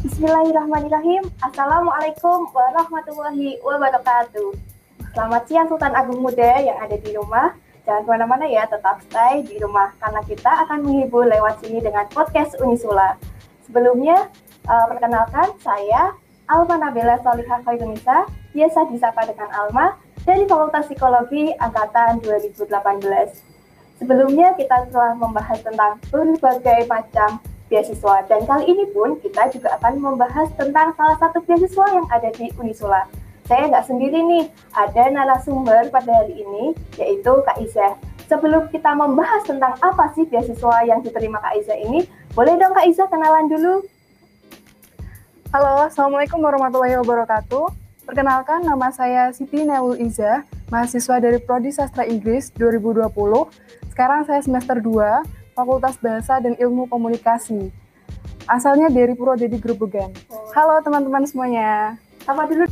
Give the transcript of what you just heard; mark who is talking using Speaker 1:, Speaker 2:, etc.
Speaker 1: Bismillahirrahmanirrahim. Assalamualaikum warahmatullahi wabarakatuh. Selamat siang Sultan Agung Muda yang ada di rumah. Jangan ke mana-mana ya, tetap stay di rumah karena kita akan menghibur lewat sini dengan podcast Unisula. Sebelumnya, uh, perkenalkan saya Alma Nabila Solihah Khairunisa, biasa disapa dengan Alma, dari Fakultas Psikologi Angkatan 2018. Sebelumnya kita telah membahas tentang berbagai macam beasiswa dan kali ini pun kita juga akan membahas tentang salah satu beasiswa yang ada di Unisula. Saya nggak sendiri nih, ada narasumber pada hari ini yaitu Kak Iza. Sebelum kita membahas tentang apa sih beasiswa yang diterima Kak Iza ini, boleh dong Kak Iza kenalan dulu?
Speaker 2: Halo, Assalamualaikum warahmatullahi wabarakatuh. Perkenalkan, nama saya Siti Neul Iza, mahasiswa dari Prodi Sastra Inggris 2020. Sekarang saya semester 2, Fakultas Bahasa dan Ilmu Komunikasi. Asalnya dari Purwodadi Grobogan. Halo teman-teman semuanya.
Speaker 1: Sama dulu